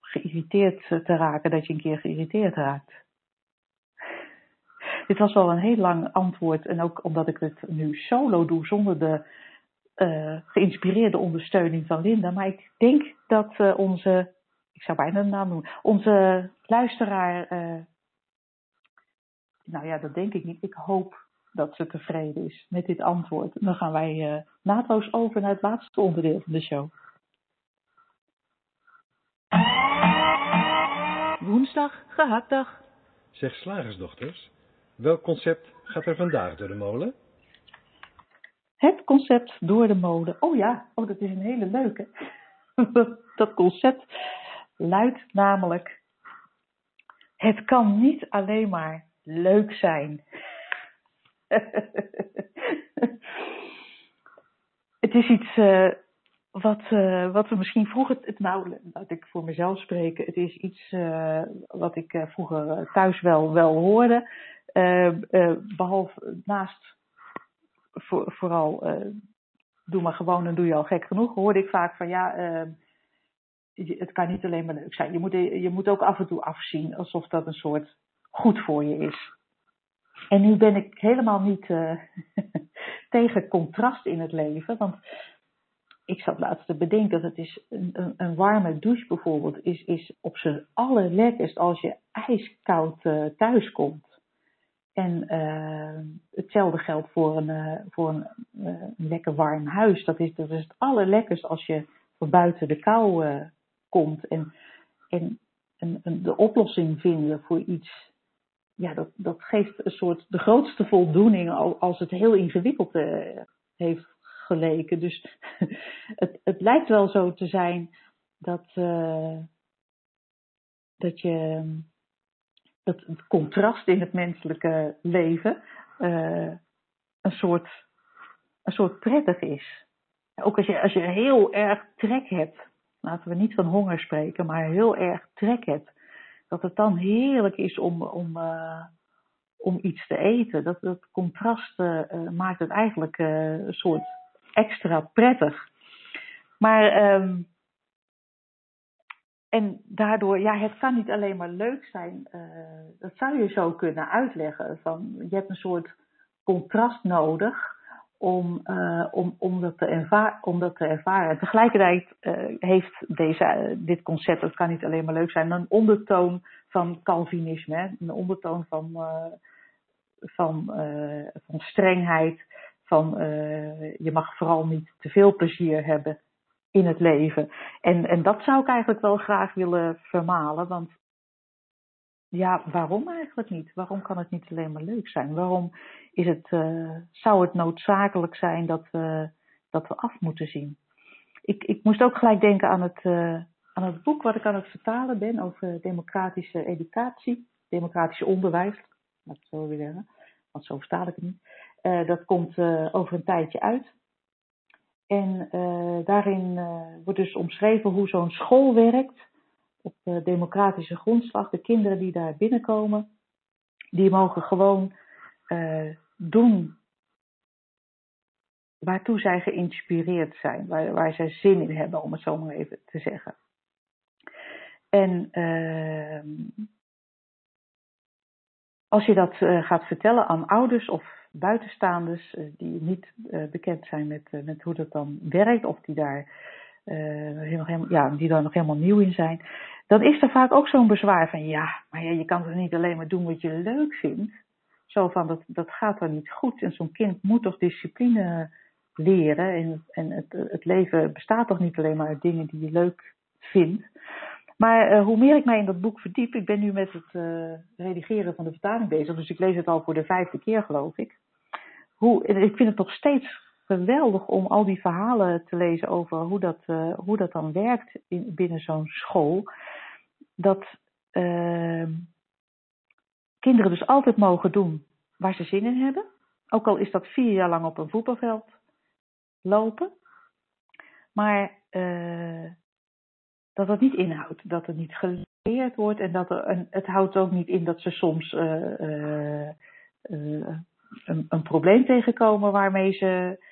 geïrriteerd te raken dat je een keer geïrriteerd raakt. Dit was wel een heel lang antwoord. En ook omdat ik het nu solo doe zonder de uh, geïnspireerde ondersteuning van Linda. Maar ik denk dat uh, onze, ik zou bijna de naam noemen, onze luisteraar, uh, nou ja, dat denk ik niet. Ik hoop dat ze tevreden is met dit antwoord. Dan gaan wij naadloos over naar het laatste onderdeel van de show. Woensdag, gehaktdag. Zeg slagersdochters, welk concept gaat er vandaag door de molen? Het concept door de mode. Oh ja, oh, dat is een hele leuke. <laughs> dat concept luidt namelijk: Het kan niet alleen maar leuk zijn. <laughs> het is iets uh, wat, uh, wat we misschien vroeger, nou laat ik voor mezelf spreken, het is iets uh, wat ik vroeger thuis wel, wel hoorde. Behalve naast voor, vooral uh, doe maar gewoon en doe je al gek genoeg, hoorde ik vaak van ja, uh, het kan niet alleen maar leuk zijn. Je moet, je moet ook af en toe afzien alsof dat een soort goed voor je is. En nu ben ik helemaal niet <laughs> tegen contrast in het leven, want ik zat laatst te bedenken, dat het is een, warme douche bijvoorbeeld, is, is op zijn allerlekkerst als je ijskoud uh, thuis komt. En uh, hetzelfde geldt voor een, uh, voor een, uh, een, lekker warm huis. Dat is, dat het allerlekkerst als je van buiten de kou komt. En, en een, de oplossing vinden voor iets, ja, dat, dat geeft een soort de grootste voldoening als het heel ingewikkeld heeft geleken. Dus <laughs> het, het lijkt wel zo te zijn dat, dat je dat het contrast in het menselijke leven uh, een soort, een soort prettig is. Ook als je, als je heel erg trek hebt, laten we niet van honger spreken, maar heel erg trek hebt, dat het dan heerlijk is om, om, uh, om iets te eten. Dat, dat contrast uh, maakt het eigenlijk een soort extra prettig. Maar um, en daardoor, ja, het kan niet alleen maar leuk zijn. Uh, dat zou je zo kunnen uitleggen. Van, je hebt een soort contrast nodig om, uh, om, om, dat, te ervaren, om dat te ervaren. En tegelijkertijd uh, heeft deze, dit concept, dat kan niet alleen maar leuk zijn, een ondertoon van Calvinisme. Hè? Een ondertoon van, van, van strengheid. Van je mag vooral niet te veel plezier hebben in het leven. En, en dat zou ik eigenlijk wel graag willen vermalen. Want ja, waarom eigenlijk niet? Waarom kan het niet alleen maar leuk zijn? Waarom is het, uh, zou het noodzakelijk zijn dat we, dat we af moeten zien? Ik, ik moest ook gelijk denken aan het, uh, aan het boek wat ik aan het vertalen ben over democratische educatie, democratisch onderwijs, laat ik zo weer zeggen, want zo vertaal ik het niet. Uh, dat komt over een tijdje uit. En uh, daarin uh, wordt dus omschreven hoe zo'n school werkt op de democratische grondslag. De kinderen die daar binnenkomen, die mogen gewoon uh, doen waartoe zij geïnspireerd zijn, waar, waar zij zin in hebben, om het zo maar even te zeggen. En ehm, als je dat gaat vertellen aan ouders of buitenstaanders uh, die niet uh, bekend zijn met, uh, met hoe dat dan werkt, of die daar, helemaal, ja, die daar nog helemaal nieuw in zijn, dan is er vaak ook zo'n bezwaar van ja, maar ja, je kan toch niet alleen maar doen wat je leuk vindt. Zo van dat, dat gaat dan niet goed. En zo'n kind moet toch discipline leren. En, en het, het leven bestaat toch niet alleen maar uit dingen die je leuk vindt. Maar hoe meer ik mij in dat boek verdiep, ik ben nu met het redigeren van de vertaling bezig, dus ik lees het al voor de vijfde keer, geloof ik. Hoe, ik vind het nog steeds geweldig om al die verhalen te lezen over hoe dat, uh, hoe dat dan werkt in, binnen zo'n school. Dat kinderen dus altijd mogen doen waar ze zin in hebben. Ook al is dat vier jaar lang op een voetbalveld lopen. Maar dat dat niet inhoudt, dat er niet geleerd wordt en dat er het houdt ook niet in dat ze soms uh, een, een, probleem tegenkomen waarmee ze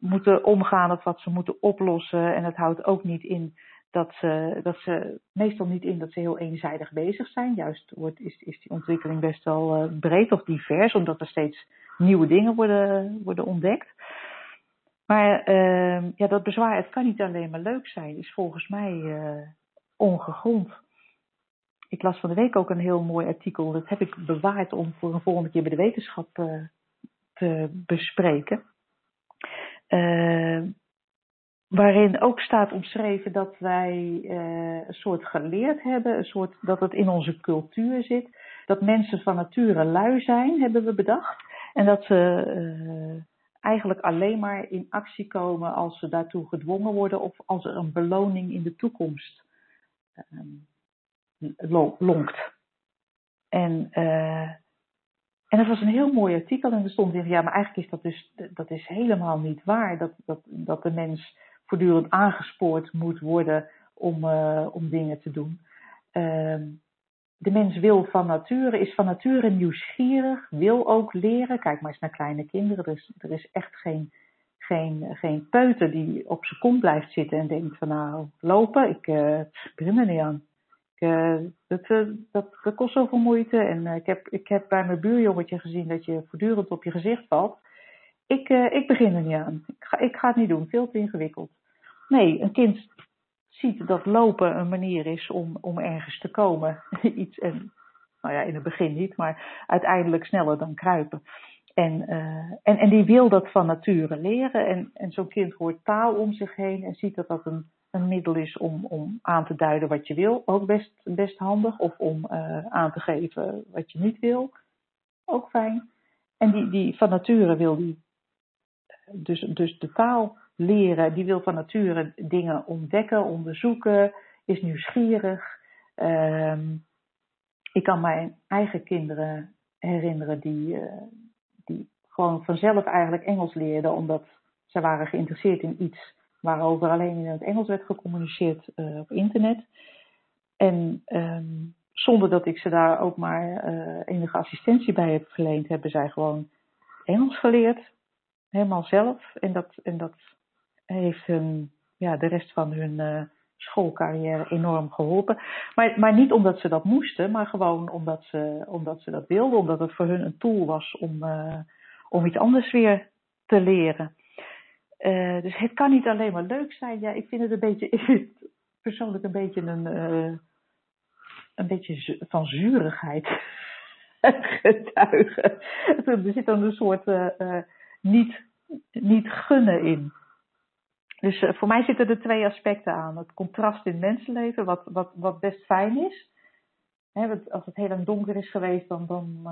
moeten omgaan of wat ze moeten oplossen. En het houdt ook niet in dat ze, dat ze meestal niet in dat ze heel eenzijdig bezig zijn. Juist wordt, is, is die ontwikkeling best wel breed of divers, omdat er steeds nieuwe dingen worden, worden ontdekt. Maar uh, ja, dat bezwaar, het kan niet alleen maar leuk zijn, is volgens mij ongegrond. Ik las van de week ook een heel mooi artikel, dat heb ik bewaard om voor een volgende keer bij de wetenschap uh, te bespreken. Uh, waarin ook staat omschreven dat wij een soort geleerd hebben, een soort, dat het in onze cultuur zit. Dat mensen van nature lui zijn, hebben we bedacht. En dat ze eigenlijk alleen maar in actie komen als ze daartoe gedwongen worden of als er een beloning in de toekomst um, lonkt. En, uh, en dat was een heel mooi artikel en er stond in, ja, maar eigenlijk is dat dus dat is helemaal niet waar. Dat, dat, dat de mens voortdurend aangespoord moet worden om, uh, om dingen te doen. Um, de mens wil van nature, is van nature nieuwsgierig, wil ook leren. Kijk maar eens naar kleine kinderen. Er is, er is echt geen, geen, geen peuter die op zijn kont blijft zitten en denkt van nou, lopen, ik uh, begin er niet aan. Uh, dat, uh, dat, dat, kost zoveel moeite. En ik, heb, ik heb bij mijn buurjongetje gezien dat je voortdurend op je gezicht valt. Ik, ik begin er niet aan. Ik ga, ik ga het niet doen, veel te ingewikkeld. Nee, een kind ziet dat lopen een manier is om, om ergens te komen. <laughs> Iets, en, nou ja, in het begin niet, maar uiteindelijk sneller dan kruipen. En, en, en die wil dat van nature leren. En, en zo'n kind hoort taal om zich heen en ziet dat dat een, een middel is om, om aan te duiden wat je wil, ook best, best handig. Of om uh, aan te geven wat je niet wil, ook fijn. En die, die van nature wil die, dus, dus de taal leren, die wil van nature dingen ontdekken, onderzoeken, is nieuwsgierig. Uh, ik kan mijn eigen kinderen herinneren die, uh, die gewoon vanzelf eigenlijk Engels leerden, omdat ze waren geïnteresseerd in iets waarover alleen in het Engels werd gecommuniceerd uh, op internet. En um, zonder dat ik ze daar ook maar uh, enige assistentie bij heb verleend, hebben zij gewoon Engels geleerd. Helemaal zelf. En dat, en dat heeft hun, ja, de rest van hun uh, schoolcarrière enorm geholpen. Maar, maar niet omdat ze dat moesten, maar gewoon omdat ze, omdat ze dat wilden. Omdat het voor hun een tool was om, om iets anders weer te leren. Uh, dus het kan niet alleen maar leuk zijn. Ja, ik vind het een beetje, <laughs> persoonlijk een beetje een, uh, een beetje van zurigheid <laughs> getuigen. Er zit dan een soort uh, niet, niet gunnen in. Dus voor mij zitten er twee aspecten aan. Het contrast in mensenleven, wat, wat, wat best fijn is. Als het heel lang donker is geweest, dan, dan,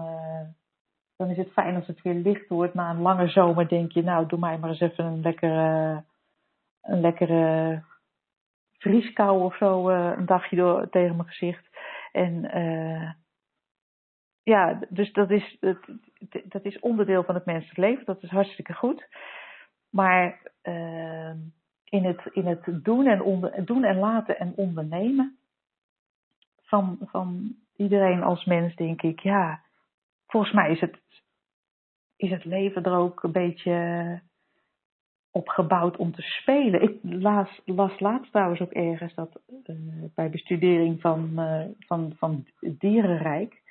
dan is het fijn als het weer licht wordt. Na een lange zomer denk je, nou, doe mij maar eens even een lekkere, een lekkere vrieskou of zo uh, een dagje door, tegen mijn gezicht. En uh, ja, dus dat is, dat, dat is onderdeel van het menselijk leven. Dat is hartstikke goed. Maar uh, in, het, in het doen en, onder, doen en laten en ondernemen van, van iedereen als mens, denk ik, ja, volgens mij is het is het leven er ook een beetje opgebouwd om te spelen. Ik las, las laatst trouwens ook ergens dat uh, bij bestudering van, uh, van, van dierenrijk,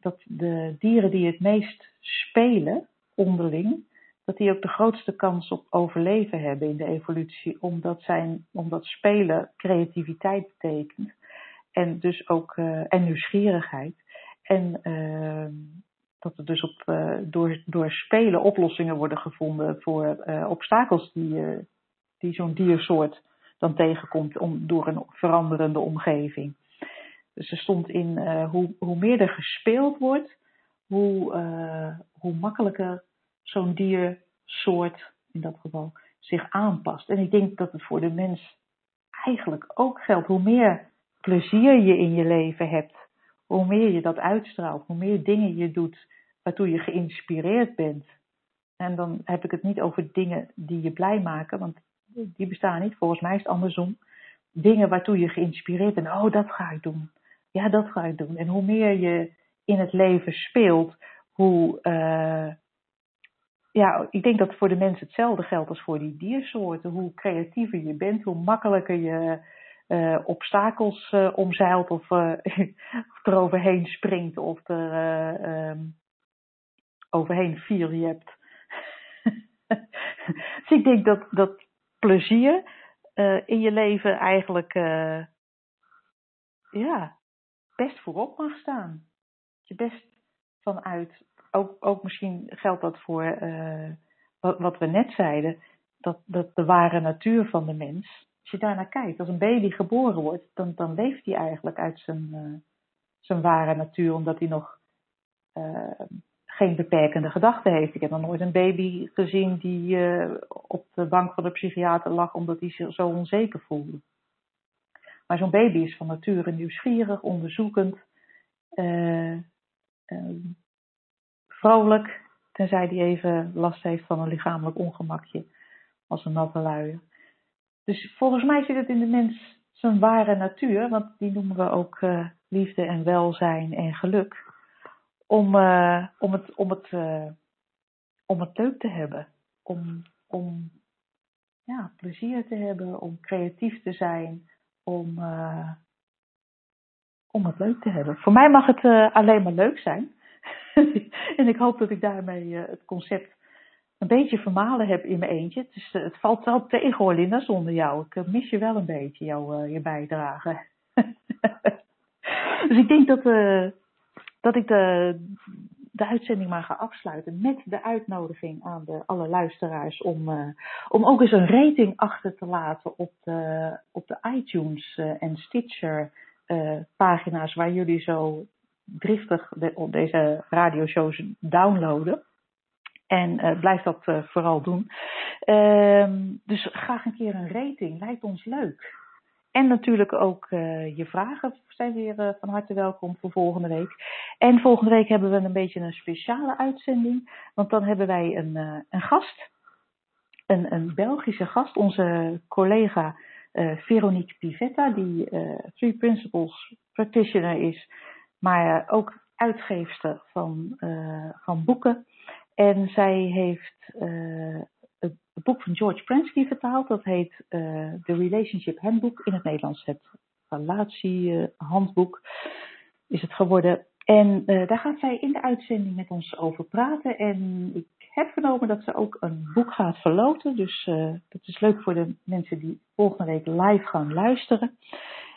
dat de dieren die het meest spelen onderling, dat die ook de grootste kans op overleven hebben in de evolutie, omdat, zijn, omdat spelen creativiteit betekent en dus ook uh, en nieuwsgierigheid. En dat er dus op, uh, door, door spelen oplossingen worden gevonden voor uh, obstakels die, uh, die zo'n diersoort dan tegenkomt om, door een veranderende omgeving. Dus er stond in hoe, hoe meer er gespeeld wordt, hoe, hoe makkelijker zo'n diersoort in dat geval zich aanpast. En ik denk dat het voor de mens eigenlijk ook geldt. Hoe meer plezier je in je leven hebt, hoe meer je dat uitstraalt, hoe meer dingen je doet waartoe je geïnspireerd bent. En dan heb ik het niet over dingen die je blij maken, want die bestaan niet. Volgens mij is het andersom. Dingen waartoe je geïnspireerd bent. Oh, dat ga ik doen. Ja, dat ga ik doen. En hoe meer je in het leven speelt, hoe. Uh, ja, ik denk dat voor de mensen hetzelfde geldt als voor die diersoorten. Hoe creatiever je bent, hoe makkelijker je uh, obstakels uh, omzeilt of, of <laughs> eroverheen springt of er um, overheen vier hebt. <laughs> dus ik denk dat, dat plezier uh, in je leven eigenlijk uh, ja, best voorop mag staan. Dat je best vanuit, ook, ook misschien geldt dat voor uh, wat, wat we net zeiden, dat, dat de ware natuur van de mens, als je daarnaar kijkt, als een baby geboren wordt, dan, dan leeft hij eigenlijk uit zijn, zijn ware natuur, omdat hij nog geen beperkende gedachten heeft. Ik heb nog nooit een baby gezien die uh, op de bank van de psychiater lag omdat hij zich zo onzeker voelde. Maar zo'n baby is van nature nieuwsgierig, onderzoekend, uh, vrolijk, tenzij hij even last heeft van een lichamelijk ongemakje als een natte luier. Dus volgens mij zit het in de mens zijn ware natuur, want die noemen we ook liefde en welzijn en geluk om, uh, om, het, om, het, uh, om het leuk te hebben. Om, om ja, plezier te hebben, om creatief te zijn, om, uh, om het leuk te hebben. Voor mij mag het alleen maar leuk zijn. <laughs> en ik hoop dat ik daarmee het concept een beetje vermalen heb in mijn eentje. Het valt wel tegen hoor, Linda, zonder jou. Ik mis je wel een beetje, jouw je bijdrage. <laughs> dus ik denk dat dat ik de, de uitzending maar ga afsluiten met de uitnodiging aan de, alle luisteraars om, uh, om ook eens een rating achter te laten op de, op de iTunes uh, en Stitcher uh, pagina's waar jullie zo driftig de, deze radioshows downloaden. En blijf dat vooral doen. Ehm, dus graag een keer een rating. Lijkt ons leuk. En natuurlijk ook uh, je vragen zijn weer uh, van harte welkom voor volgende week. En volgende week hebben we een beetje een speciale uitzending. Want dan hebben wij een, uh, een gast. Een, een Belgische gast. Onze collega Veronique Pivetta. Die Three Principles Practitioner is. Maar ook uitgeefster van, van boeken. En zij heeft het boek van George Prensky vertaald. Dat heet uh, The Relationship Handbook in het Nederlands. Het relatiehandboek is het geworden. En uh, daar gaat zij in de uitzending met ons over praten. En ik heb vernomen dat ze ook een boek gaat verloten. Dus dat is leuk voor de mensen die volgende week live gaan luisteren.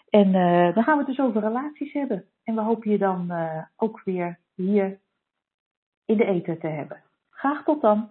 En dan gaan we het dus over relaties hebben. En we hopen je dan ook weer hier in de eten te hebben. Graag tot dan.